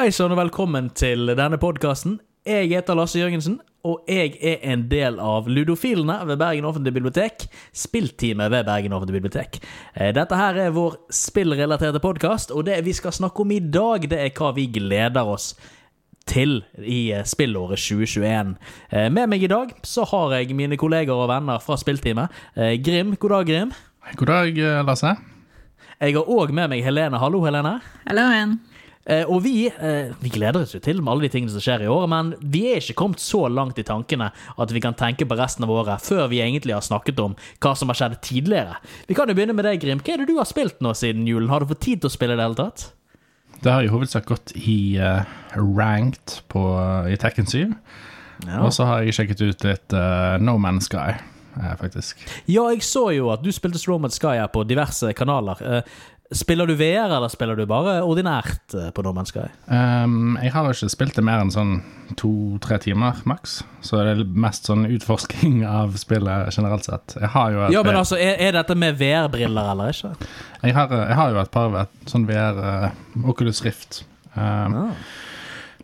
Hei sann og velkommen til denne podkasten. Jeg heter Lasse Jørgensen, og jeg er en del av Ludofilene ved Bergen offentlige bibliotek. Spillteamet ved Bergen offentlige bibliotek. Eh, Dette her er vår spillrelaterte podkast, og det vi skal snakke om i dag, det er hva vi gleder oss til i eh, spillåret 2021. Eh, Med meg i dag så har jeg mine kolleger og venner fra spillteamet. Eh, Grim, god dag, Grim. God dag, Lasse. Jeg har òg med meg Helene. Hallo, Helene. Hallo igjen. Eh, og vi, eh, vi gleder oss jo til med alle de tingene som skjer i år, men vi er ikke kommet så langt i tankene at vi kan tenke på resten av året før vi egentlig har snakket om hva som har skjedd tidligere. Vi kan jo begynne med deg, Grim. Hva er det du har spilt nå siden julen? Har du fått tid til å spille i det hele tatt? Det har i hovedsak gått i uh, ranked på, i Tekken 7. Ja. Og så har jeg sjekket ut litt uh, No Man's Sky, uh, faktisk. ja, jeg så jo at du spilte Strowman Sky her på diverse kanaler. Eh, Spiller du VR, eller spiller du bare ordinært eh, på No Man's Sky? Um, jeg har ikke spilt det mer enn sånn to-tre timer maks, så det er mest sånn utforsking av spillet generelt sett. Jeg har jo et, Ja, men altså, er, er dette med VR-briller eller ikke? jeg har, jeg har jo et par et sånn VR uh, Oculus Rift. Um, Ah.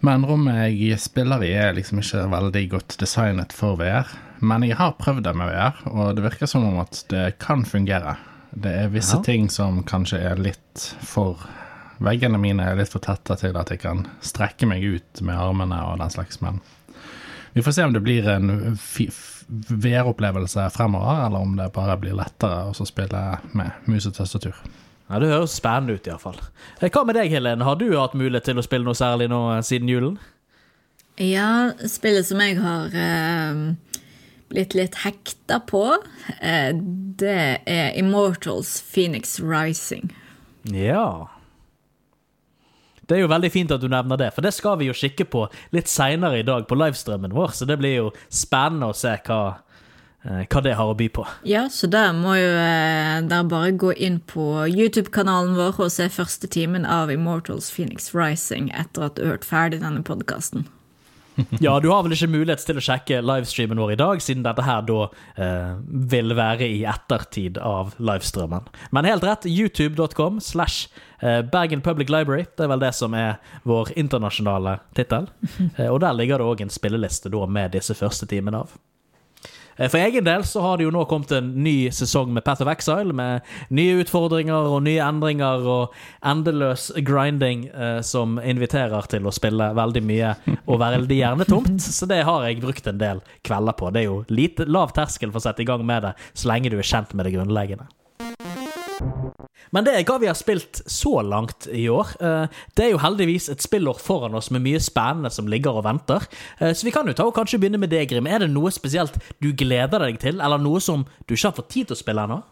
Men rommet jeg spiller i, er liksom ikke veldig godt designet for VR. Men jeg har prøvd det med VR, og det virker som om at det kan fungere. Det er visse Ja. ting som kanskje er litt for Veggene mine er litt for tette til at jeg kan strekke meg ut med armene og den slags, men vi får se om det blir en VR-opplevelse fremover, eller om det bare blir lettere å spille med mus og tastatur. Ja, Det høres spennende ut, iallfall. Hva med deg, Helen? Har du hatt mulighet til å spille noe særlig nå eh, siden julen? Ja, spillet som jeg har eh, blitt litt hekta på, eh, det er Immortals Phoenix Rising. Ja. Det er jo veldig fint at du nevner det, for det skal vi jo kikke på litt seinere i dag på livestreamen vår, så det blir jo spennende å se hva, eh, hva det har å by på. Ja, så der må jo eh, dere bare gå inn på YouTube-kanalen vår og se første timen av Immortals Phoenix Rising etter at du har hørt ferdig denne podkasten. Ja, du har vel ikke mulighet til å sjekke livestreamen vår i dag, siden dette her da eh, vil være i ettertid av livestreamen. Men helt rett, youtube.com slash eh, Bergen Public Library. Det er vel det som er vår internasjonale tittel. Eh, og der ligger det òg en spilleliste da med disse første timene av. Eh, For egen del så har det jo nå kommet en ny sesong med Path of Exile, med nye utfordringer og nye endringer og endeløs grinding eh, som inviterer til å spille veldig mye og veldig gjerne tomt. Så det har jeg brukt en del kvelder på. Det er jo lite, lav terskel for å sette i gang med det, så lenge du er kjent med det grunnleggende. Men det er hva vi har spilt så langt i år. Eh, Det er jo heldigvis et spillår foran oss med mye spennende som ligger og venter. Eh, Så vi kan jo ta og kanskje begynne med deg, Grim. Er det noe spesielt du gleder deg til, eller noe som du ikke har fått tid til å spille ennå?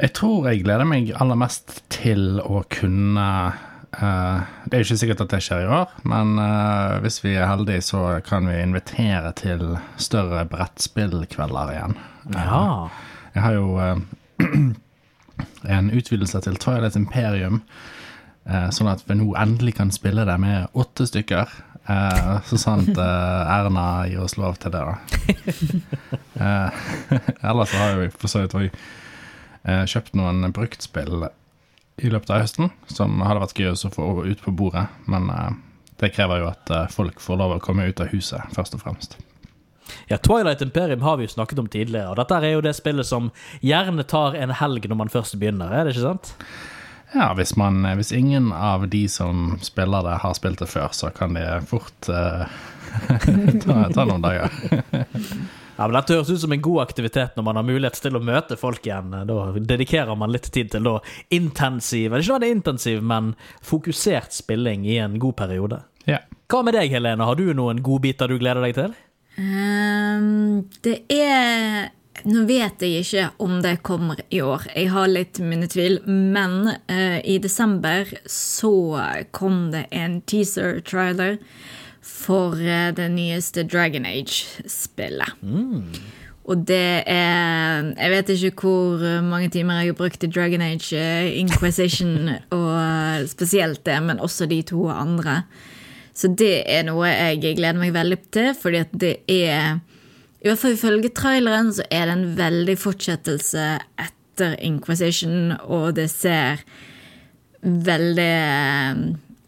Jeg tror jeg gleder meg aller mest til å kunne Uh, Det er jo ikke sikkert at det skjer i år, men uh, hvis vi er heldige, så kan vi invitere til større brettspillkvelder igjen. Ja. Jeg har jo en utvidelse til Twilight Imperium, eh, sånn at vi nå endelig kan spille det med åtte stykker. Eh, så sant eh, Erna gir oss lov til det, da. Eh, ellers har vi for så vidt òg eh, kjøpt noen bruktspill i løpet av høsten, som hadde vært gøy å få ut på bordet. Men eh, det krever jo at folk får lov å komme ut av huset, først og fremst. Ja, Twilight Imperium har vi jo snakket om tidligere, og dette er jo det spillet som gjerne tar en helg når man først begynner, er det ikke sant? Ja, hvis, man, hvis ingen av de som spiller det, har spilt det før, så kan det fort uh, ta, ta noen dager. Ja, men Dette høres ut som en god aktivitet når man har mulighet til å møte folk igjen. Da dedikerer man litt tid til da intensiv, ikke bare intensiv, men fokusert spilling i en god periode. Ja. Hva med deg, Helene? Har du noen godbiter du gleder deg til? Ehm, det er Nå vet jeg ikke om det kommer i år. Jeg har litt mine tvil. Men uh, i desember så kom det en teaser-trailer for uh, det nyeste Dragon Age-spillet. Og det er Jeg vet ikke hvor mange timer jeg har brukt i Dragon Age eh, Inquisition, og spesielt det, men også de to andre. Så det er noe jeg gleder meg veldig til, fordi at det er I hvert fall ifølge traileren så er det en veldig fortsettelse etter Inquisition, og det ser veldig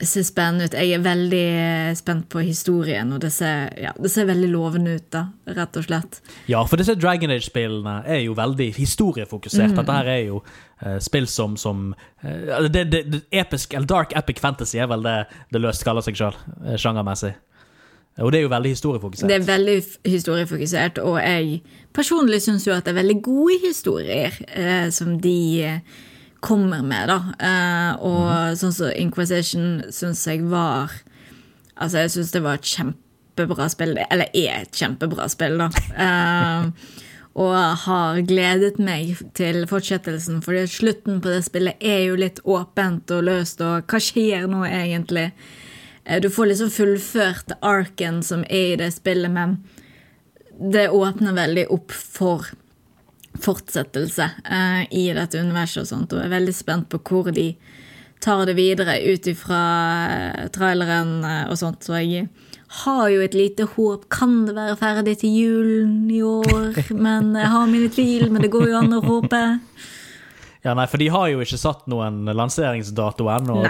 ser spennende ut. Jeg er veldig spent på historien, og det ser, ja, det ser veldig lovende ut, da, rett og slett. Ja, for disse Dragon Age-spillene er jo veldig historiefokusert. Dette her er jo eh, spill som, som eh, det, det, det episk, eller Dark epic fantasy er vel det det løst kaller seg sjøl, sjangermessig. Og det er jo veldig historiefokusert. Det er veldig historiefokusert, og jeg personlig syns jo at det er veldig gode historier eh, som de eh, kommer med, da. Eh, og sånn som Inquisition syns jeg var Altså, jeg syns det var et kjempebra spill. Eller er et kjempebra spill, da. Eh, og har gledet meg til fortsettelsen, fordi slutten på det spillet er jo litt åpent og løst, og hva skjer nå egentlig? Eh, Du får liksom fullført arken som er i det spillet, men det åpner veldig opp for fortsettelse uh, i dette universet og sånt, og jeg er veldig spent på hvor de tar det videre ut ifra eh, traileren og sånt, så jeg har jo et lite håp. Kan det være ferdig til julen i år? Men jeg har mine tvil, men det går jo an å håpe. Ja, nei, for de har jo ikke satt noen lanseringsdato ennå,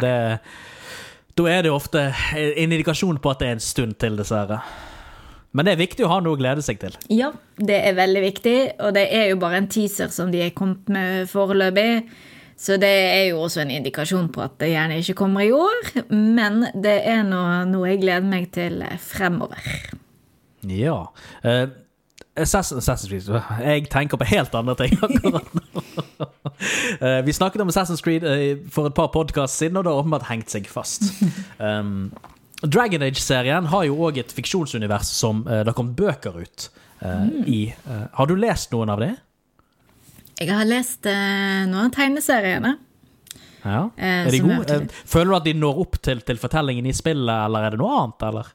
Da er det jo ofte en indikasjon på at det er en stund til, dessverre. Men det er viktig å ha noe å glede seg til. Ja, det er veldig viktig, og det er jo bare en teaser som de er kommet med foreløpig. Så det er jo også en indikasjon på at det gjerne ikke kommer i år, men det er noe, noe jeg gleder meg til fremover. Ja. Assassin- Assassin's Creed Jeg tenker på helt andre ting akkurat nå. Eh, vi snakket om Assassin's Creed eh, for et par podkast siden, og det har åpenbart hengt seg fast. Um, Dragon Age-serien har jo òg et fiksjonsunivers som eh, det har kommet bøker ut mm. i. Eh, har du lest noen av det? Jeg har lest eh, noen av tegneseriene. Ja. Eh, Er de gode? Eh, Føler du at de når opp til, til fortellingen i spillet, eller er det noe annet? eller?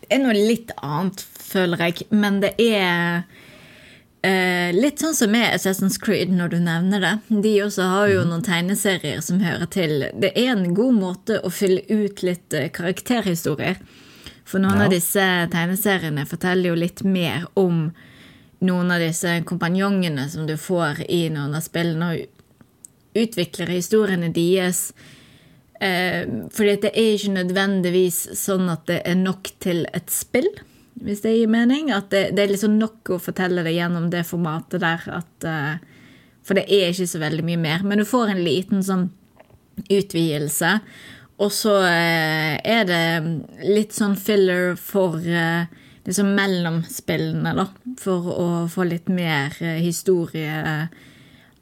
Det er noe litt annet, føler jeg, men det er eh, litt sånn som med Assassin's Creed, når du nevner det. De også har jo noen tegneserier som hører til. Det er en god måte å fylle ut litt eh, karakterhistorier. For noen Ja. av disse tegneseriene forteller jo litt mer om noen av disse kompanjongene som du får i noen av spillene, og utvikler historiene deres. Eh, fordi det er ikke nødvendigvis sånn at det er nok til et spill, hvis det gir mening. At det, det er liksom nok å fortelle det gjennom det formatet der. At, eh, for det er ikke så veldig mye mer. Men du får en liten sånn utvidelse. Og så eh, er det litt sånn filler for eh, liksom mellom spillene, da. For å få litt mer eh, historie eh,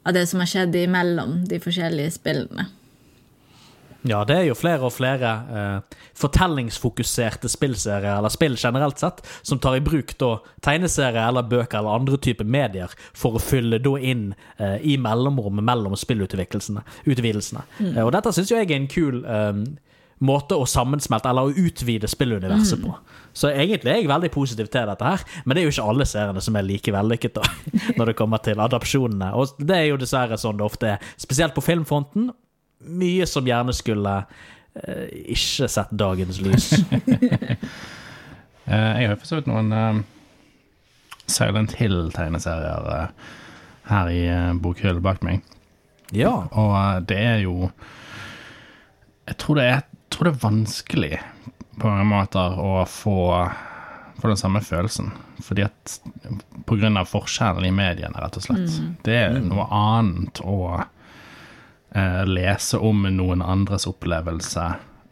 av det som har skjedd imellom de forskjellige spillene. Ja, det er jo flere og flere eh, fortellingsfokuserte spillserier, eller spill generelt sett, som tar i bruk da tegneserier eller bøker eller andre typer medier for å fylle da inn eh, i mellomrommet mellom spillutvidelsene. Mm. Eh, og dette syns jo jeg er en kul eh, måte å sammensmelte eller å utvide spilluniverset på. Så egentlig er jeg veldig positiv til dette her, men det er jo ikke alle seriene som er like vellykket da, når det kommer til adopsjonene. Og det er jo dessverre sånn det ofte er, spesielt på filmfronten mye som gjerne skulle eh, ikke sett dagens lys. Eh, jeg har jo for så vidt noen eh, Silent Hill-tegneserier uh, her i uh, bokhyllen bak meg. ja. Og uh, det er jo Jeg tror det er, jeg tror det er vanskelig på mange måter å få, få den samme følelsen. Fordi at av forskjellen i mediene, rett og slett. Det er noe annet å eh, lese om noen andres opplevelse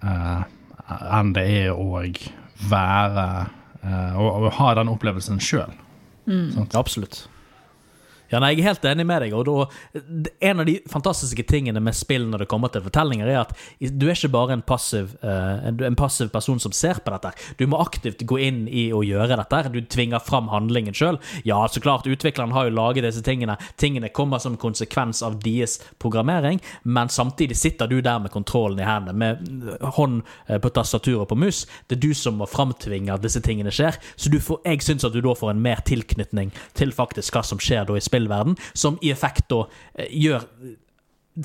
eh, enn det er å være eh, å, å ha den opplevelsen sjøl. Absolutt. Ja, nei, Jeg er helt enig med deg. og da, En av de fantastiske tingene med spill når det kommer til fortellinger, er at du er ikke bare en passiv, eh, en, passiv person som ser på dette. Du må aktivt gå inn i å gjøre dette. Du tvinger fram handlingen sjøl. Ja, så klart, utvikleren har jo laget disse tingene. Tingene kommer som konsekvens av deres programmering, men samtidig sitter du der med kontrollen i hendene, med hånd eh, på tastatur og på mus. Det er du som må framtvinge at disse tingene skjer. Så får, jeg syns at du da får en mer tilknytning til faktisk hva som skjer da i spillverden, som i effekt da eh, gjør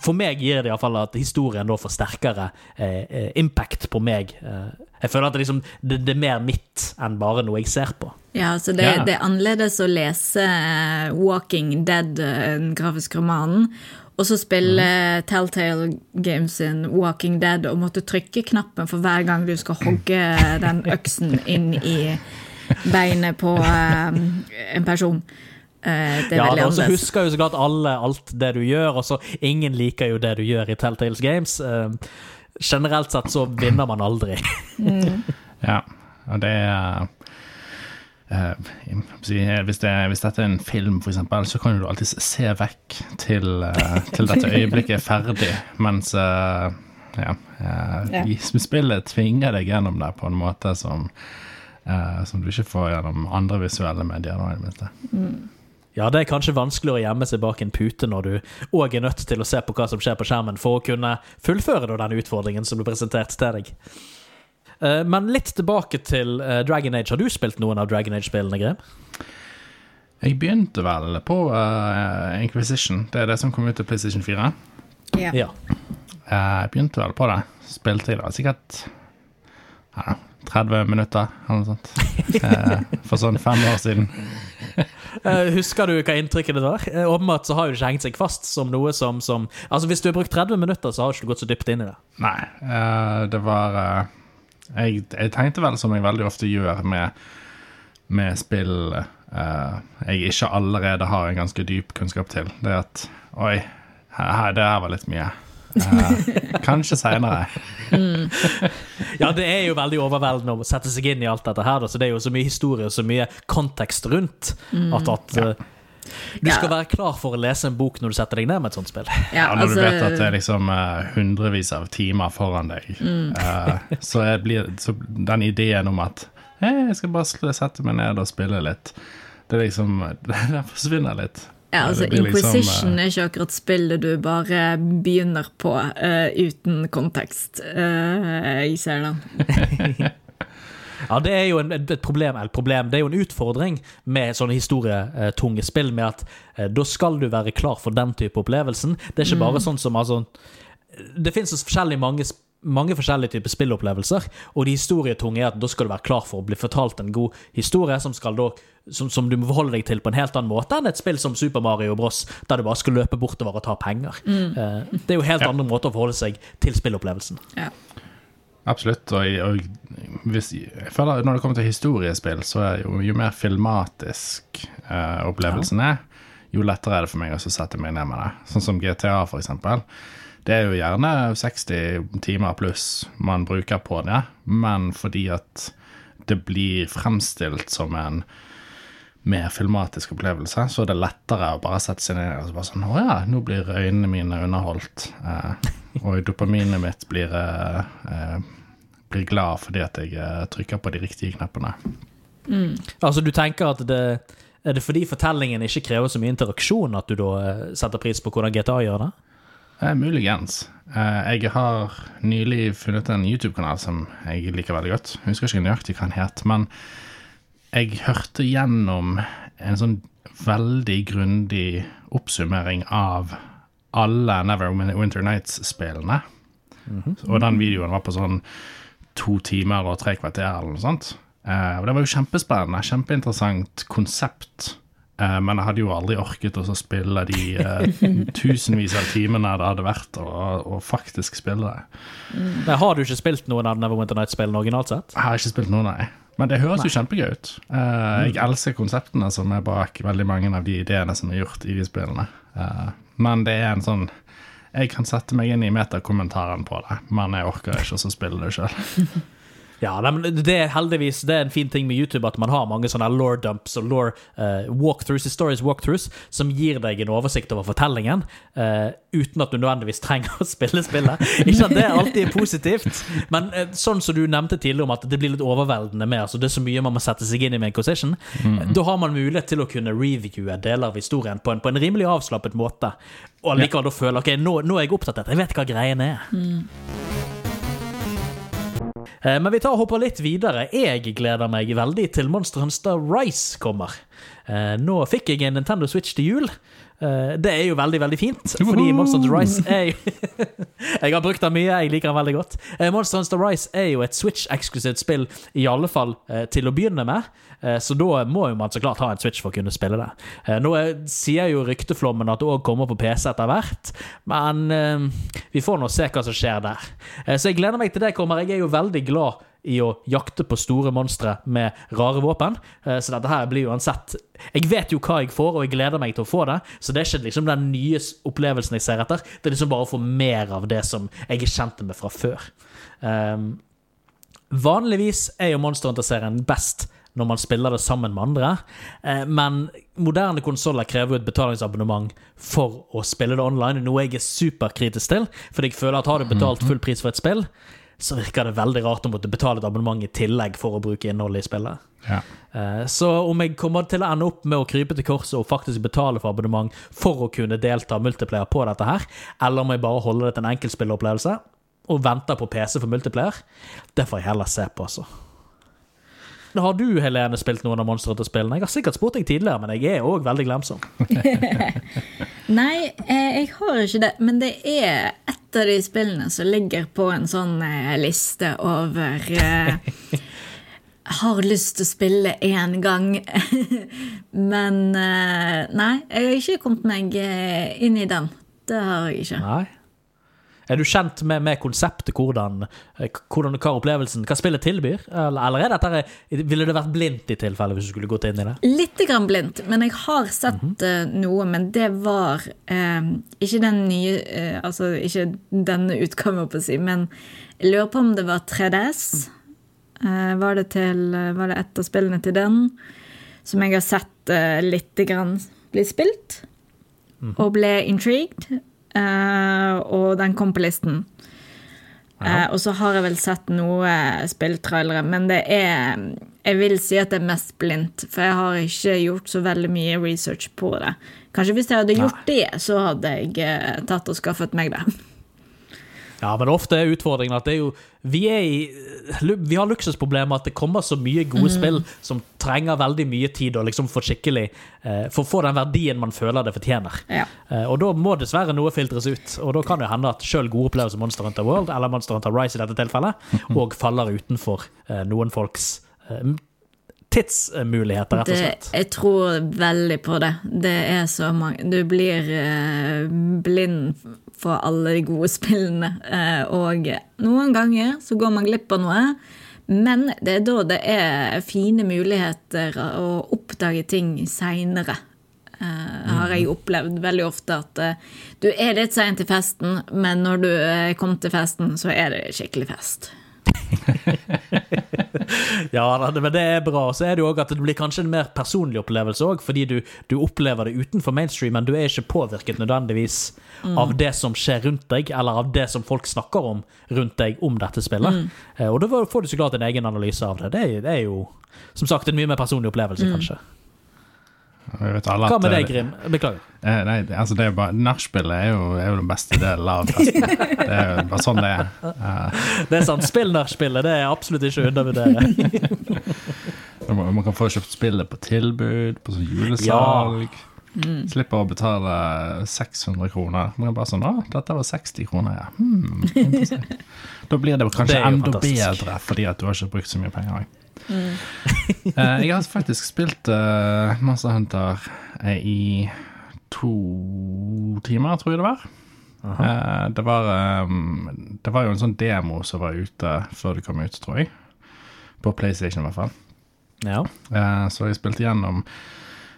For meg gir det iallfall at historien da får sterkere eh, eh, impact på meg. Eh, jeg føler at det, liksom, det, det er mer mitt enn bare noe jeg ser på. Ja, så det, Ja. det er annerledes å lese eh, Walking Dead, eh, den grafiske romanen, og så spille Telltale Games sin Walking Dead og måtte trykke knappen for hver gang du skal hogge den øksen inn i beinet på um, en person. Uh, det er Ja, veldig annerledes. husker jo så klart alle alt det du gjør, og så ingen liker jo det du gjør i Telltales Games. Eh, generelt sett så vinner man aldri. Ja, og det er eh, hvis, det, hvis dette er en film, eksempel, så kan du alltid se vekk til, eh, til dette øyeblikket er ferdig, mens eh, ja, eh, Ja. spillet tvinger deg gjennom det på en måte som, eh, som du ikke får gjennom andre visuelle medier. Da, i det minste. Ja, det er kanskje vanskeligere å gjemme seg bak en pute når du òg er nødt til å se på hva som skjer på skjermen, for å kunne fullføre den utfordringen som ble presentert til deg. Eh, Men litt tilbake til eh, Dragon Age. Har du spilt noen av Dragon Age-spillene, Grim? Jeg begynte vel på uh, Inquisition, det er det som kom ut til PlayStation 4. Ja. Ja. Jeg begynte vel på det. Spilte i det sikkert ja, 30 minutter, eller noe sånt. Eh, For sånn fem år siden. Eh, Husker du hva inntrykket det var? Eh, Åpenbart så har jo det ikke hengt seg fast som noe som, som Altså Hvis du har brukt 30 minutter, så har du ikke gått så dypt inn i det. Nei, eh, det var jeg, jeg tenkte vel som jeg veldig ofte gjør med, med spill jeg ikke allerede har en ganske dyp kunnskap til. Det at Oi, her- det her var litt mye. Eh, kanskje seinere. Ja, det er jo veldig overveldende å sette seg inn i alt dette her, da, så det er jo så mye historie og så mye kontekst rundt at, at ja. du Ja. skal være klar for å lese en bok når du setter deg ned med et sånt spill. Ja, Ja, når altså, du vet at det er liksom uh, hundrevis av timer foran deg, eh, så, er, blir, så den ideen om at hey, jeg skal bare sette meg ned og spille litt, det er liksom Den forsvinner litt. Ja, altså Inquisition liksom, Inquisition er ikke akkurat spillet du bare begynner på uh, uten kontekst. Uh, jeg ser den. Ja, det er jo en, et problem, eller problem, det er jo en utfordring med sånne historietunge spill, med at eh, da skal du være klar for den type opplevelsen. Det er ikke bare sånn som altså Det finnes så forskjellig mange, mange forskjellige typer spillopplevelser, og de historietunge er at da skal du være klar for å bli fortalt en god historie som, skal da, som, som du må forholde deg til på en helt annen måte enn et spill som Super Mario Bros, der du bare skal løpe bortover og ta penger. Eh, det er jo helt Ja. andre måter å forholde seg til spillopplevelsen. Ja. Absolutt. Og, og hvis, jeg føler når det kommer til historiespill, så er jo, jo mer filmatisk eh, opplevelsen er, jo lettere er det for meg å sette meg ned med det. Sånn som GTA, for eksempel. Det er jo gjerne 60 timer pluss man bruker på det, men fordi at det blir fremstilt som en mer filmatisk opplevelse, så er det lettere å bare sette seg ned og så bare sånn Å ja, nå blir øynene mine underholdt. Eh, og dopaminet mitt blir, eh, eh, blir glad fordi at jeg eh, trykker på de riktige knappene. Altså, du tenker at det Er det fordi fortellingen ikke krever så mye interaksjon at du da eh, setter pris på hvordan GTA gjør det? Eh, muligens. Eh, jeg har nylig funnet en YouTube-kanal som jeg liker veldig godt. Jeg husker ikke nøyaktig hva den het, men jeg hørte gjennom en sånn veldig grundig oppsummering av alle Neverwinter Nights-spillene. Og den videoen var på sånn to timer og tre kvarter eller noe sånt. Eh, og det var jo kjempespennende, kjempeinteressant konsept. Eh, men jeg hadde jo aldri orket å spille de uh, tusenvis av timene det hadde vært å, å faktisk spille det. Nei, har du ikke spilt noen av Neverwinter Night-spillene originalt sett? Jeg har ikke spilt noen, nei. Men det høres jo kjempegøy ut. Uh, jeg elsker konseptene som er bak veldig mange av de ideene som er gjort i de spillene. Uh, men det er en sånn Jeg kan sette meg inn i metakommentaren på det, men jeg orker ikke å spille det sjøl. Ja, men det er heldigvis det er en fin ting med YouTube at man har mange sånne law dumps og law uh, walkthroughs, stories walkthroughs, som gir deg en oversikt over fortellingen, uh, uten at du nødvendigvis trenger å spille spillet. Ikke at det alltid er positivt, men uh, sånn som du nevnte tidligere om at det blir litt overveldende med, altså det er så mye man må sette seg inn i med en Inquisition, mm. da har man mulighet til å kunne reviewe deler av historien på en, på en rimelig avslappet måte, og likevel da føle ok, nå, nå er jeg opptatt av dette, jeg vet hva greiene er. Eh, Men vi tar og hopper litt videre. Jeg gleder meg veldig til Monster Hunter Rise kommer. Eh, Nå fikk jeg en Nintendo Switch til jul. Eh, Det er jo veldig, veldig fint, fordi! Monster Hunter Rise er jo Jeg har brukt den mye, jeg liker den veldig godt. Eh, Monster Hunter Rise er jo et Switch-eksklusivt spill, i alle fall eh, til å begynne med. Så da må jo man så klart ha en Switch for å kunne spille det. Nå er, sier jo rykteflommen at det òg kommer på PC etter hvert, men vi får nå se hva som skjer der. Så jeg gleder meg til det kommer. Jeg er jo veldig glad i å jakte på store monstre med rare våpen. Eh, Så dette her blir uansett Jeg vet jo hva jeg får, og jeg gleder meg til å få det. Så det er ikke liksom den nye opplevelsen jeg ser etter. Det er liksom bare å få mer av det som jeg er kjent med fra før. Um, vanligvis er jo Monster Hunter-serien best når man spiller det sammen med andre, eh, men moderne konsoller krever jo et betalingsabonnement for å spille det online, noe jeg er superkritisk til, fordi jeg føler at har du betalt full pris for et spill, så virker det veldig rart å måtte betale et abonnement i tillegg for å bruke innholdet i spillet. Ja. Eh, Så om jeg kommer til å ende opp med å krype til korset og faktisk betale for abonnement for å kunne delta multiplayer på dette her, eller om jeg bare holder det til en enkeltspilleropplevelse og venter på PC for multiplayer, det får jeg heller se på, altså. Har du, Helene, spilt noen av Monster Hunter-spillene? Jeg har sikkert spurt deg tidligere, men jeg er òg veldig glemsom. Nei, eh, jeg har ikke det. Men det er et av de spillene som ligger på en sånn eh, liste over eh, Har lyst til å spille én gang. Men nei, jeg har ikke kommet meg inn i den. Det har jeg ikke. Nei. Er du kjent med, med konseptet, hvordan, eh, hvordan hva opplevelsen, hva spillet tilbyr? Eller, eller er dette, ville det vært blindt i tilfelle hvis du skulle gått inn i det? Litt grann blindt, men jeg har sett eh, noe. Men det var eh, ikke den nye eh, Altså ikke denne utgaven, på å si, men jeg lurer på om det var 3DS. Eh, var, det til, var det et av spillene til den som jeg har sett eh, lite grann bli spilt? Og ble intrigued. Eh, og den kom på listen. Eh, og så har jeg vel sett noe spilltrailere, men det er Jeg vil si at det er mest blindt, for jeg har ikke gjort så veldig mye research på det. Kanskje hvis jeg hadde gjort det, så hadde jeg eh, tatt og skaffet meg det. Ja, men ofte er utfordringen at det er jo Vi, i, vi har luksusproblemet at det kommer så mye gode spill som trenger veldig mye tid og liksom få skikkelig eh, For å få den verdien man føler det fortjener. Ja. Eh, og da må dessverre noe filtres ut. Og da kan det hende at sjøl gode opplevelser Monster Hunter World, eller Monster Hunter Rise i dette tilfellet, og faller utenfor eh, noen folks eh, tidsmuligheter, rett og Det, jeg tror veldig på det. Det er så mange Du blir eh, blind for alle de gode spillene. Eh, og noen ganger så går man glipp av noe. Men det er da det er fine muligheter å oppdage ting seinere. har jeg opplevd veldig ofte at uh, du er litt sein til festen, men når du er kommet til festen, så er det skikkelig fest. Ja, men det er bra. Så er det jo også at det blir kanskje en mer personlig opplevelse òg, fordi du, du opplever det utenfor mainstream, men du er ikke påvirket nødvendigvis av det som skjer rundt deg, eller av det som folk snakker om rundt deg om dette spillet. Mm. Og da får du så klart en egen analyse av det. Det er, det er jo som sagt en mye mer personlig opplevelse, kanskje. Vet alle Hva med deg, Grim? Beklager. Eh, nei, det- altså det er bare Nachspielet er, er jo den beste delen av festen. Det er jo bare sånn det er. Eh, Det er sant. Spill nachspielet, det er absolutt ikke å undervurdere. man, kan få kjøpt spillet på tilbud, på sånn julesalg. Slipper å betale 600 kroner. Man er bare sånn Å, dette var 60 kroner, ja. Hmm. Da blir det kanskje Det enda fantastisk. bedre, fordi at du har ikke brukt så mye penger. Eh, jeg har faktisk spilt uh, Monster Hunter eh, i to timer, tror jeg det var. Uh, det var um, Det var jo en sånn demo som var ute før det kom ut, tror jeg. På PlayStation, i hvert fall. Ja. Uh, så jeg spilte gjennom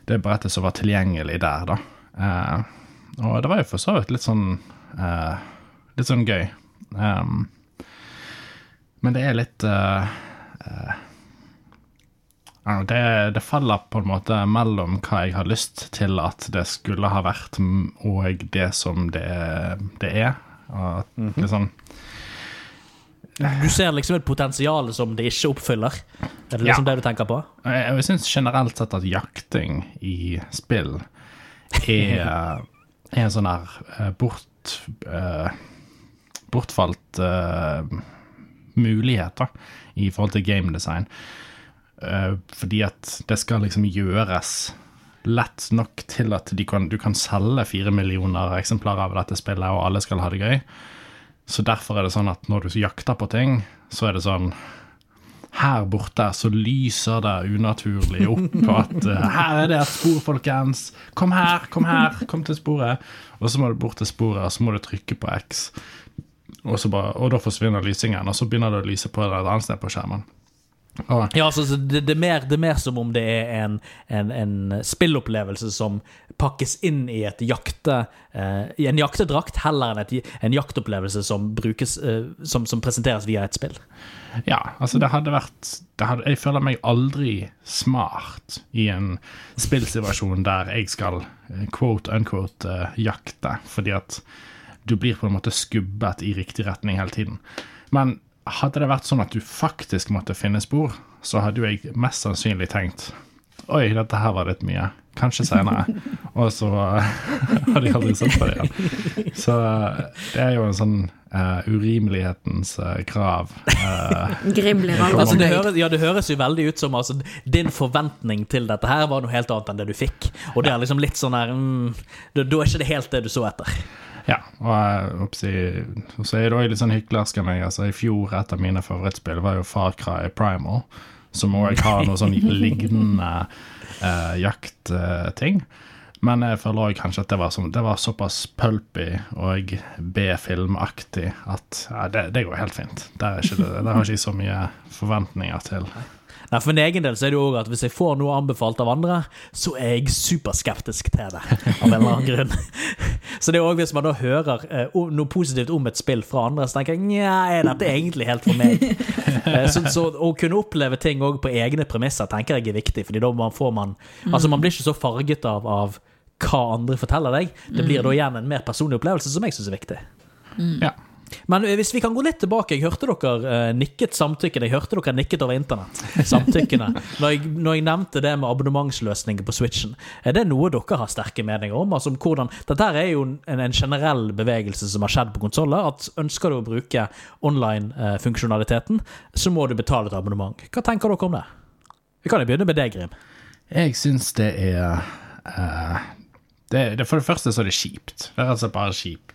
det brettet som var tilgjengelig der, da. Uh, og det var jo for så vidt litt sånn eh, Litt sånn gøy. Um, men det er litt eh, eh, I don't know, det, det faller på en måte mellom hva jeg har lyst til at det skulle ha vært, og det som det, det er. At mm -hmm. liksom, Du ser liksom et potensial som det ikke oppfyller. Er det liksom Ja. det du tenker på? Jeg, jeg syns generelt sett at jakting i spill er, er en sånn her eh, bort, uh, bortfalt uh, mulighet da, i forhold til gamedesign. Eh, fordi at det skal liksom gjøres lett nok til at kan, du kan selge fire millioner eksemplarer av dette spillet, og alle skal ha det gøy. Så derfor er det sånn at når du jakter på ting, så er det sånn her borte så lyser det unaturlig opp at uh, her er det et spor, folkens. Kom her, kom her, kom til sporet. Og så må du bort til sporet, og så må du trykke på X. Og, bare, og da forsvinner lysingen, og så begynner det å lyse på et annet sted på skjermen. Oh. Ja, altså, det, det, er mer, det, er mer, som om det er en, en, en spillopplevelse som pakkes inn i jakte, eh, en jaktedrakt, heller enn et, en jaktopplevelse som, brukes, eh, som, som, presenteres via et spill. Ja, altså det hadde vært det hadde, Jeg føler meg aldri smart i en spillsituasjon der jeg skal eh, quote unquote uh, jakte, fordi at du blir på en måte skubbet i riktig retning hele tiden. Men hadde det vært sånn at du faktisk måtte finne spor, så hadde jo jeg mest sannsynlig tenkt Oi, dette her var litt mye. Kanskje seinere. Og så hadde jeg aldri sett på det igjen. Så det er jo en sånn uh, urimelighetens uh, krav. Uh, altså, det, høres, ja, det høres jo veldig ut som altså, din forventning til dette her var noe helt annet enn det du fikk. Og det er liksom litt sånn her mm, Da er ikke det helt det du så etter. Ja, og så er det òg litt sånn hyklersk av meg. Altså, I fjor, et av mine favorittspill var jo Far Cry Primal, som òg har noe sånn lignende eh, jaktting. Men jeg føler òg kanskje at det var, som, det var såpass pulpy og B-filmaktig at ja, det, det, går helt fint. Der, er ikke det, der har jeg ikke så mye forventninger til. Nei, For min egen del så er det jo òg at hvis jeg får noe anbefalt av andre, så er jeg superskeptisk til det. Av en eller annen grunn. Så det er òg hvis man da hører eh, noe positivt om et spill fra andre, så tenker jeg nja, er dette egentlig helt for meg? Eh, så, så, å kunne oppleve ting òg på egne premisser tenker jeg er viktig, Fordi da får man Altså, man blir ikke så farget av, av hva andre forteller deg. Det blir da igjen en mer personlig opplevelse, som jeg syns er viktig. Mm. Ja. Men hvis vi kan gå litt tilbake Jeg hørte dere uh, nikket samtykkene. Jeg hørte dere nikket over internett. Samtykkene. Når jeg, når jeg nevnte det med abonnementsløsninger på Switchen. Er det noe dere har sterke meninger om? Altså, hvordan, dette er jo en, en generell bevegelse som har skjedd på konsoller. At ønsker du å bruke online-funksjonaliteten, så må du betale et abonnement. Hva tenker dere om det? Vi kan jo begynne med deg, Grim. Jeg syns det er uh, det, det, For det første så er det kjipt. Det er altså bare kjipt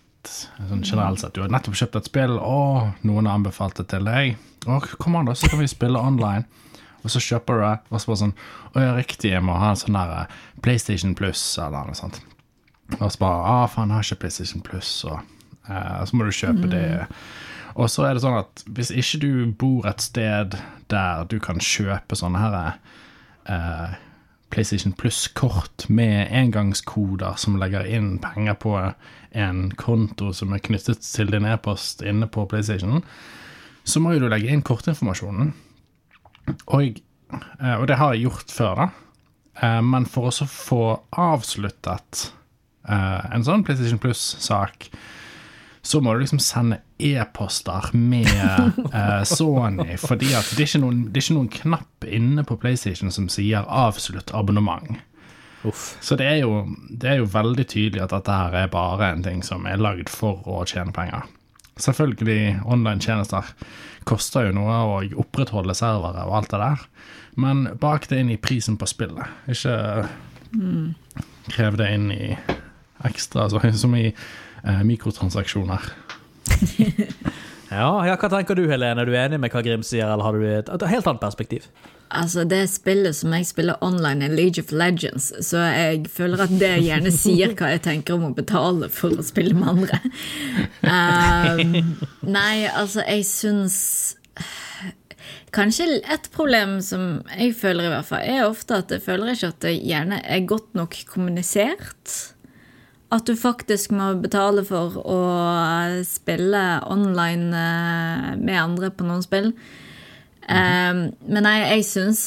sånn generelt sett. Du har nettopp kjøpt et spill, og noen har anbefalt det til deg. Og kom an, da, så kan vi spille online. Og så kjøper du det, og så bare sånn Å ja, riktig, jeg må ha en sånn der eh, PlayStation Plus, eller noe sånt. Og så bare Å, ah, faen, jeg har ikke PlayStation Plus, og eh, så må du kjøpe mm. det. Og så er det sånn at hvis ikke du bor et sted der du kan kjøpe sånne her eh, PlayStation Plus-kort med engangskoder som legger inn penger på en konto som er knyttet til din e-post inne på PlayStation, så må jo du legge inn kortinformasjonen. Og, eh, og det har jeg gjort før, da. Eh, men for å få avsluttet eh, en sånn PlayStation Plus-sak, så må du liksom sende e-poster med uh, Sony, fordi at det er, noen, det er ikke noen knapp inne på PlayStation som sier 'avslutt abonnement'. Uff. Så det er, jo, det er, jo, veldig tydelig at dette her er bare en ting som er lagd for å tjene penger. Selvfølgelig, online-tjenester koster jo noe å opprettholde servere og alt det der, men bak det inn i prisen på spillet. Ikke mm. krev det inn i ekstra, så, som i mikrotransaksjoner. ja, ja, hva tenker du, Helene? Er du enig med hva Grim sier, eller har du et, et helt annet perspektiv? Altså, det spillet som jeg spiller online, er League of Legends, så jeg føler at det gjerne sier hva jeg tenker om å betale for å spille med andre. Um, nei, altså, jeg syns Kanskje et problem som jeg føler, i hvert fall, er ofte at jeg føler ikke at det gjerne er godt nok kommunisert. At du faktisk må betale for å spille online eh, med andre på noen spill. Um, men nei, jeg syns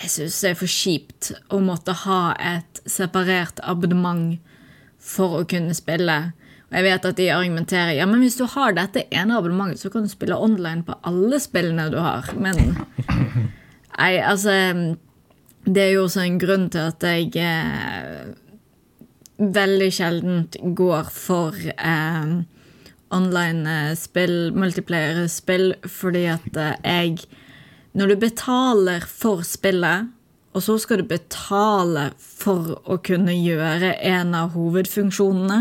jeg syns det er for kjipt å måtte ha et separert abonnement for å kunne spille. Og jeg vet at de argumenterer ja, men hvis du har dette ene abonnementet, så kan du spille online på alle spillene du har. Men nei, altså Det er jo også en grunn til at jeg eh, veldig sjeldent går for eh, online-spill, multiplayer-spill, fordi at eh, jeg Når du betaler for spillet, og så skal du betale for å kunne gjøre en av hovedfunksjonene,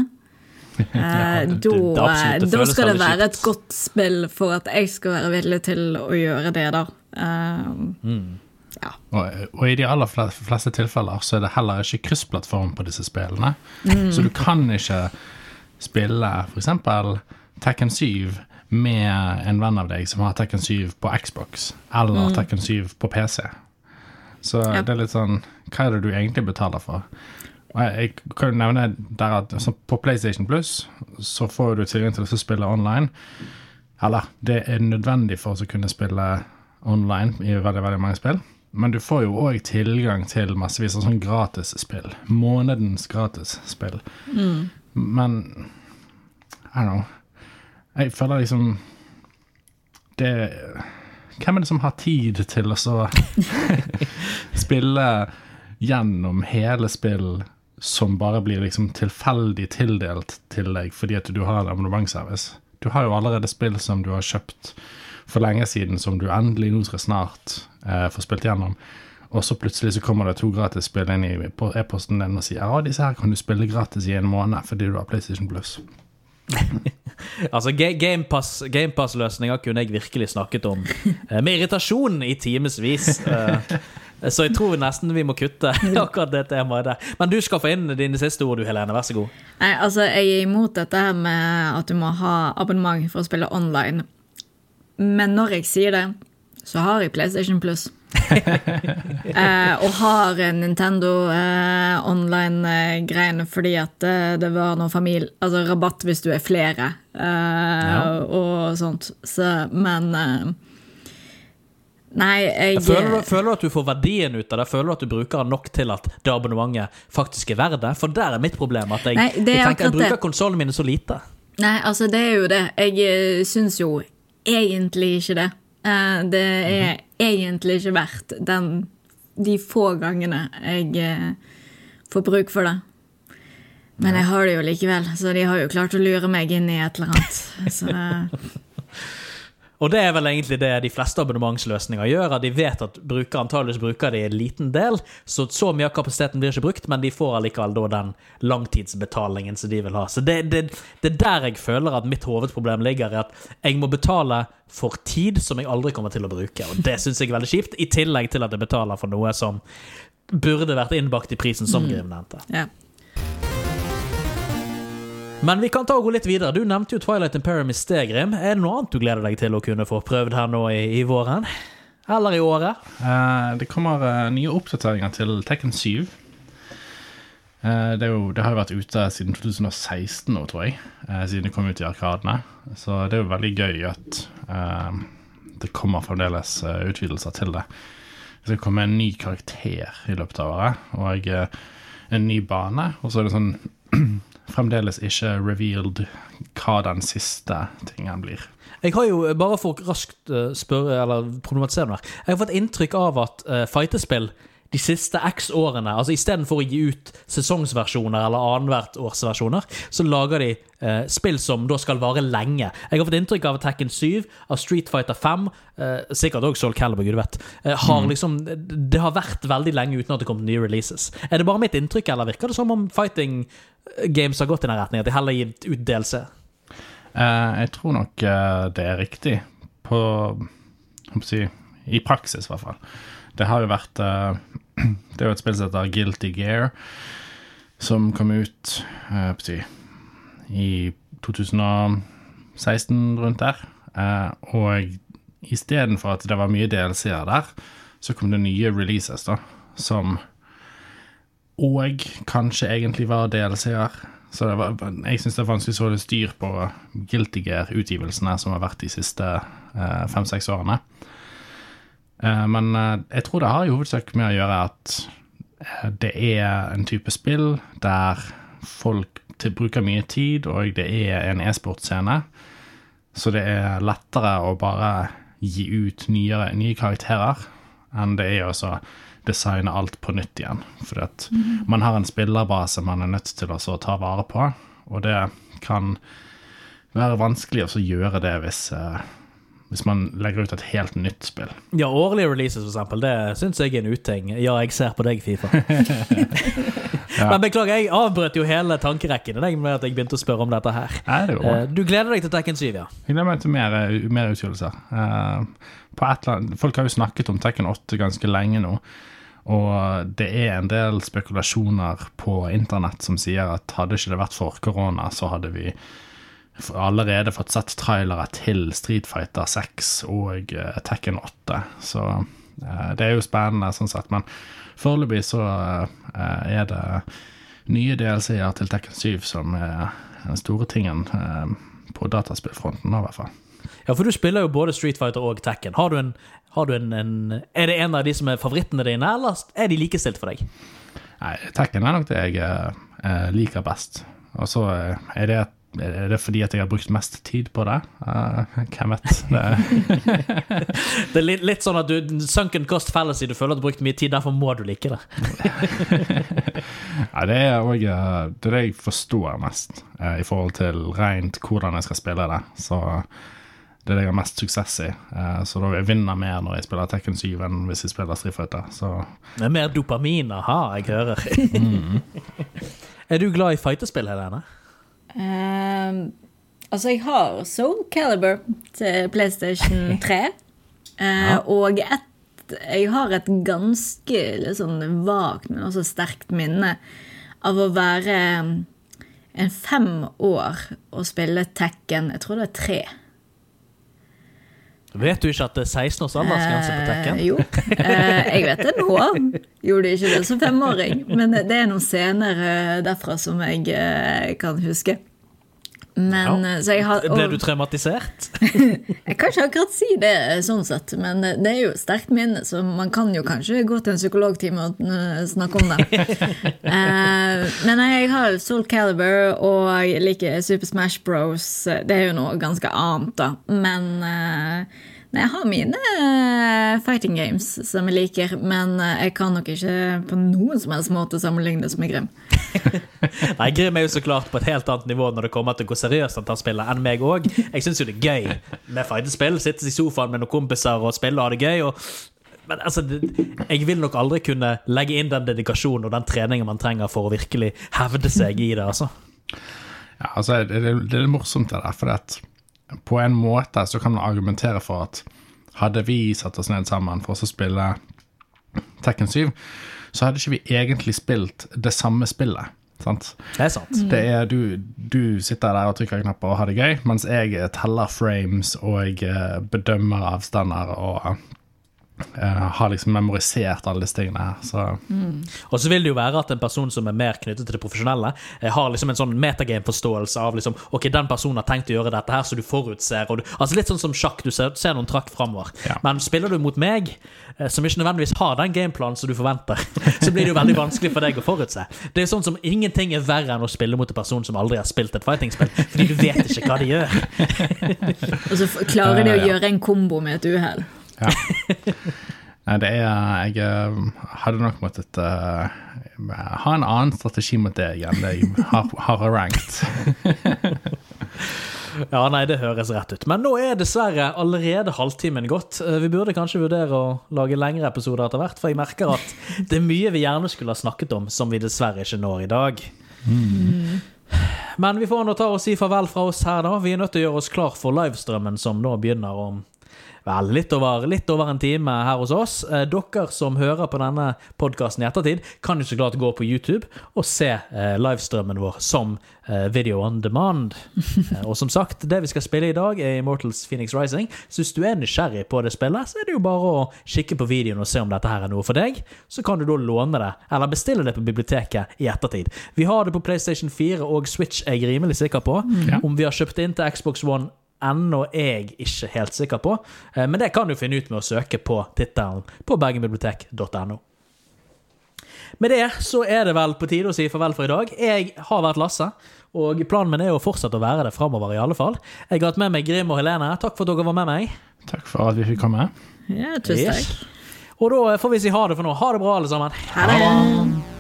eh, det- da, det- det da da, skal det være et godt spill for at jeg skal være villig til å gjøre det, da. Eh, ja. Og, og i de aller fle- fleste tilfeller så er det heller ikke kryssplattform på disse spillene. Så du kan ikke spille f.eks. Tekken 7 med en venn av deg som har Tekken 7 på Xbox, eller Tekken 7 på PC. Så Ja. det er litt sånn Hva er det du egentlig betaler for? Jeg kan jo nevne der at altså, på PlayStation Plus så får du tilgang til å spille online. Eller, det er nødvendig for oss å kunne spille online i veldig, veldig mange spill. Men du får jo òg tilgang til massevis av sånn gratisspill. Månedens gratisspill. Men I don't know. Jeg føler liksom Det Hvem er det som har tid til å så spille gjennom hele spill som bare blir liksom tilfeldig tildelt til deg fordi at du har en abonnementsservice? Du har jo allerede spill som du har kjøpt for lenge siden, som du endelig nå skal snart eh, får spilt gjennom. Og så plutselig så kommer det to gratis spill inn i på e-posten din og sier ja, disse her kan du spille gratis i en måned fordi du har PlayStation Plus. Altså, Ga- Gamepass- Gamepass-løsninger kunne jeg virkelig snakket om eh, med irritasjon i timevis. Eh, så jeg tror nesten vi må kutte akkurat det temaet der. Men du skal få inn dine siste ord, du, Helene. Vær så god. Nei, altså, jeg er imot dette her med at du må ha abonnement for å spille online. Men når jeg sier det, så har jeg PlayStation Plus. eh, og har Nintendo eh, online-greiene fordi at eh, det var noe familie... Altså rabatt hvis du er flere, eh, og sånt. Så, men eh, Nei, jeg Føler du, føler du at du får verdien ut av det? Føler du at du bruker den nok til at det abonnementet faktisk er verdt det? For der er mitt problem. At jeg, Nei, jeg tenker jeg bruker konsollene mine så lite. Nei, altså det er jo det. Jeg eh, syns jo egentlig ikke det. Eh, Det er egentlig ikke verdt den, de få gangene jeg eh, får bruk for det. Men jeg har det jo likevel, så de har jo klart å lure meg inn i et eller annet. Så det, Og det er vel egentlig det de fleste abonnementsløsninger gjør. at De vet at bruker antageligvis bruker det i en liten del, så så mye av kapasiteten blir ikke brukt, men de får allikevel da den langtidsbetalingen som de vil ha. Så det, det, det er der jeg føler at mitt hovedproblem ligger, i at jeg må betale for tid som jeg aldri kommer til å bruke. Og det syns jeg er veldig kjipt, i tillegg til at jeg betaler for noe som burde vært innbakt i prisen, som Grim nevnte. ja. Men vi kan ta og gå litt videre. Du nevnte jo Twilight Imperium i sted, Grim. Er det noe annet du gleder deg til å kunne få prøvd her nå i, i våren? Eller i året? Uh, det kommer uh, nye oppdateringer til Tekken 7. Eh, det, jo, det har jo vært ute siden 2016 nå, tror jeg. siden det kom ut i Arkadene. Så det er jo veldig gøy at uh, det kommer fremdeles utvidelser til det. Det skal komme en ny karakter i løpet av året, og en ny bane. Og så er det sånn fremdeles ikke revealed hva den siste tingen blir. Jeg har jo, bare for raskt eh, spørre, eller problematisere noe her Jeg har fått inntrykk av at uh, fighterspill de siste x årene, altså istedenfor å gi ut sesongsversjoner eller annethvert årsversjoner, så lager de eh, spill som da skal vare lenge. Jeg har fått inntrykk av Tekken 7, av Street Fighter 5, eh, sikkert også Soul Calibur, gud vet, eh, har liksom Det har vært veldig lenge uten at det kom nye releases. Er det bare mitt inntrykk, eller virker det som om fighting games har gått i den retningen, at de heller gir ut DLC? Uh, jeg tror nok uh, det er riktig. På skal jeg si, I praksis, i hvert fall. Det har jo vært eh, Det er jo et spill som heter Guilty Gear, som kom ut eh, si, i 2016, rundt der. Eh, og istedenfor at det var mye DLC-er der, så kom det nye releases, da, som og kanskje egentlig var DLC-er. Så var, jeg syns det er vanskelig å holde styr på Guilty Gear-utgivelsene som har vært de siste eh, fem-seks årene. Eh, men eh, jeg tror det har i hovedsak med å gjøre at eh, det er en type spill der folk bruker mye tid, og det er en e-sportscene. Så det er lettere å bare gi ut nyere, nye karakterer enn det er å designe alt på nytt igjen. Fordi at man har en spillerbase man er nødt til å ta vare på, og det kan være vanskelig å gjøre det hvis, hvis man legger ut et helt nytt spill. Ja, årlige releases, for eksempel. Det syns jeg er en uting. Ja, jeg ser på deg, Fifa. Men beklager, jeg avbrøt jo hele tankerekken med at jeg begynte å spørre om dette her. Nei. Eh, Du gleder deg til Tekken 7, ja? Jeg gleder meg til mer, mer utgivelser. Eh, annet, folk har jo snakket om Tekken 8 ganske lenge nå. Og det er en del spekulasjoner på internett som sier at hadde ikke det vært for korona, så hadde vi allerede fått sett trailere til Street Fighter 6 og eh, Tekken 8. Så eh, det er jo spennende sånn sett. Men foreløpig så eh, er det nye DLC-er til Tekken 7 som er den store tingen på dataspillfronten, nå, i hvert fall. Ja, for du spiller jo både Street Fighter og Tekken. Har du en, har du en, en Er det en av de som er favorittene dine, eller er de likestilt for deg? Nei, Tekken er nok det jeg liker best. Og så er det, er det fordi at jeg har brukt mest tid på det. Eh, hvem vet? Det, Det er litt, litt sånn at du Sunken cost fallacy, du føler at du har brukt mye tid, derfor må du like det. ja, det er òg det, er det jeg forstår mest uh, i forhold til rent hvordan jeg skal spille det. Så det er det jeg har mest suksess i. Uh, så da jeg vinner mer når jeg spiller Tekken 7 enn hvis jeg spiller Street Fighter. Så Det er mer dopamin, aha, jeg hører. er du glad i fightespill, Helene? Ehm, altså, jeg har Soul Calibur til PlayStation 3. eh, Og et, jeg har et ganske liksom, vagt, men også sterkt minne av å være en fem år og spille Tekken. Jeg tror det er tre. Vet du ikke at det er 16 års aldersgrense på Tekken? Eh, jo, eh, jeg vet det nå. Gjorde ikke det som femåring. Men det er noen scener eh, derfra som jeg eh, kan huske. Men Ja. eh, har Ble du traumatisert? Jeg kan ikke akkurat si det eh, sånn sett, men eh, det er jo sterkt minne, så man kan jo kanskje gå til en psykologtime og snakke om det. uh, men jeg har Soul Calibur og jeg liker Super Smash Bros. Det er jo noe ganske annet, da. Men eh, nei, jeg har mine eh, fighting games som jeg liker, men eh, jeg kan nok ikke på noen som helst måte sammenlignes med Grim. Nei, Grim er jo så klart på et helt annet nivå når det kommer til hvor seriøst han tar spillet, enn meg òg. Jeg syns jo det er gøy med fighterspill. Sitte i sofaen med noen kompiser og spille og ha det gøy. Og, men altså, jeg vil nok aldri kunne legge inn den dedikasjonen og den treningen man trenger for å virkelig hevde seg i det. altså. ja, altså, det, det, det er litt morsomt det der, for at på en måte så kan man argumentere for at hadde vi satt oss ned sammen for å spille Tekken 7, så hadde ikke vi egentlig spilt det samme spillet. Sant? Det er sant. Det er du, du sitter der og trykker knapper og har det gøy, mens jeg teller frames og eh, bedømmer avstander og har liksom memorisert alle disse tingene her. Så Og så vil det jo være at en person som er mer knyttet til det profesjonelle, eh, har liksom en sånn metagame-forståelse av liksom Ok, den personen har tenkt å gjøre dette her, så du forutser og du, Altså Litt sånn som sjakk, du ser, ser noen trakk framover. Ja. Men spiller du mot meg, eh, som ikke nødvendigvis har den gameplanen som du forventer, så blir det jo veldig vanskelig for deg å forutse. Det er sånn som Ingenting er verre enn å spille mot en person som aldri har spilt et fighting-spill, fordi du vet ikke hva de gjør. Og så klarer de å gjøre en kombo med et uhell. Ja. Nei, det er Jeg eh, hadde nok måttet uh, ha en annen strategi mot det enn det jeg har, har ranked. Ja, nei, det høres rett ut. Men nå er dessverre allerede halvtimen gått. Eh, Vi burde kanskje vurdere å lage lengre episoder etter hvert, for jeg merker at det er mye vi gjerne skulle ha snakket om, som vi dessverre ikke når i dag. Men vi får nå ta og si farvel fra oss her, da. Vi er nødt til å gjøre oss klar for livestrømmen som nå begynner om Vel, litt over, litt over en time her hos oss. Eh, dere som hører på denne podkasten i ettertid, kan jo så klart gå på YouTube og se eh, livestrømmen vår som eh, video on demand. Eh, og som sagt, det vi skal spille i dag, er Immortals Phoenix Rising. Så hvis du er nysgjerrig på det spillet, så er det jo bare å kikke på videoen og se om dette her er noe for deg. Så kan du da låne det, eller bestille det på biblioteket i ettertid. Vi har det på PlayStation 4 og Switch, er jeg rimelig sikker på. Ja. Om vi har kjøpt inn til Xbox One ennå jeg ikke helt sikker på, Eh, men det kan du finne ut med å søke på tittelen på bergenbibliotek.no. Med det så er det vel på tide å si farvel for i dag. Jeg har vært Lasse, og planen min er å fortsette å være det framover, i alle fall. Jeg har hatt med meg Grim og Helene. Takk for at dere var med meg. Takk for at vi fikk komme. Ja, tusen Yes. takk. Og da får vi si ha det for nå. Ha det bra, alle sammen. Ha det.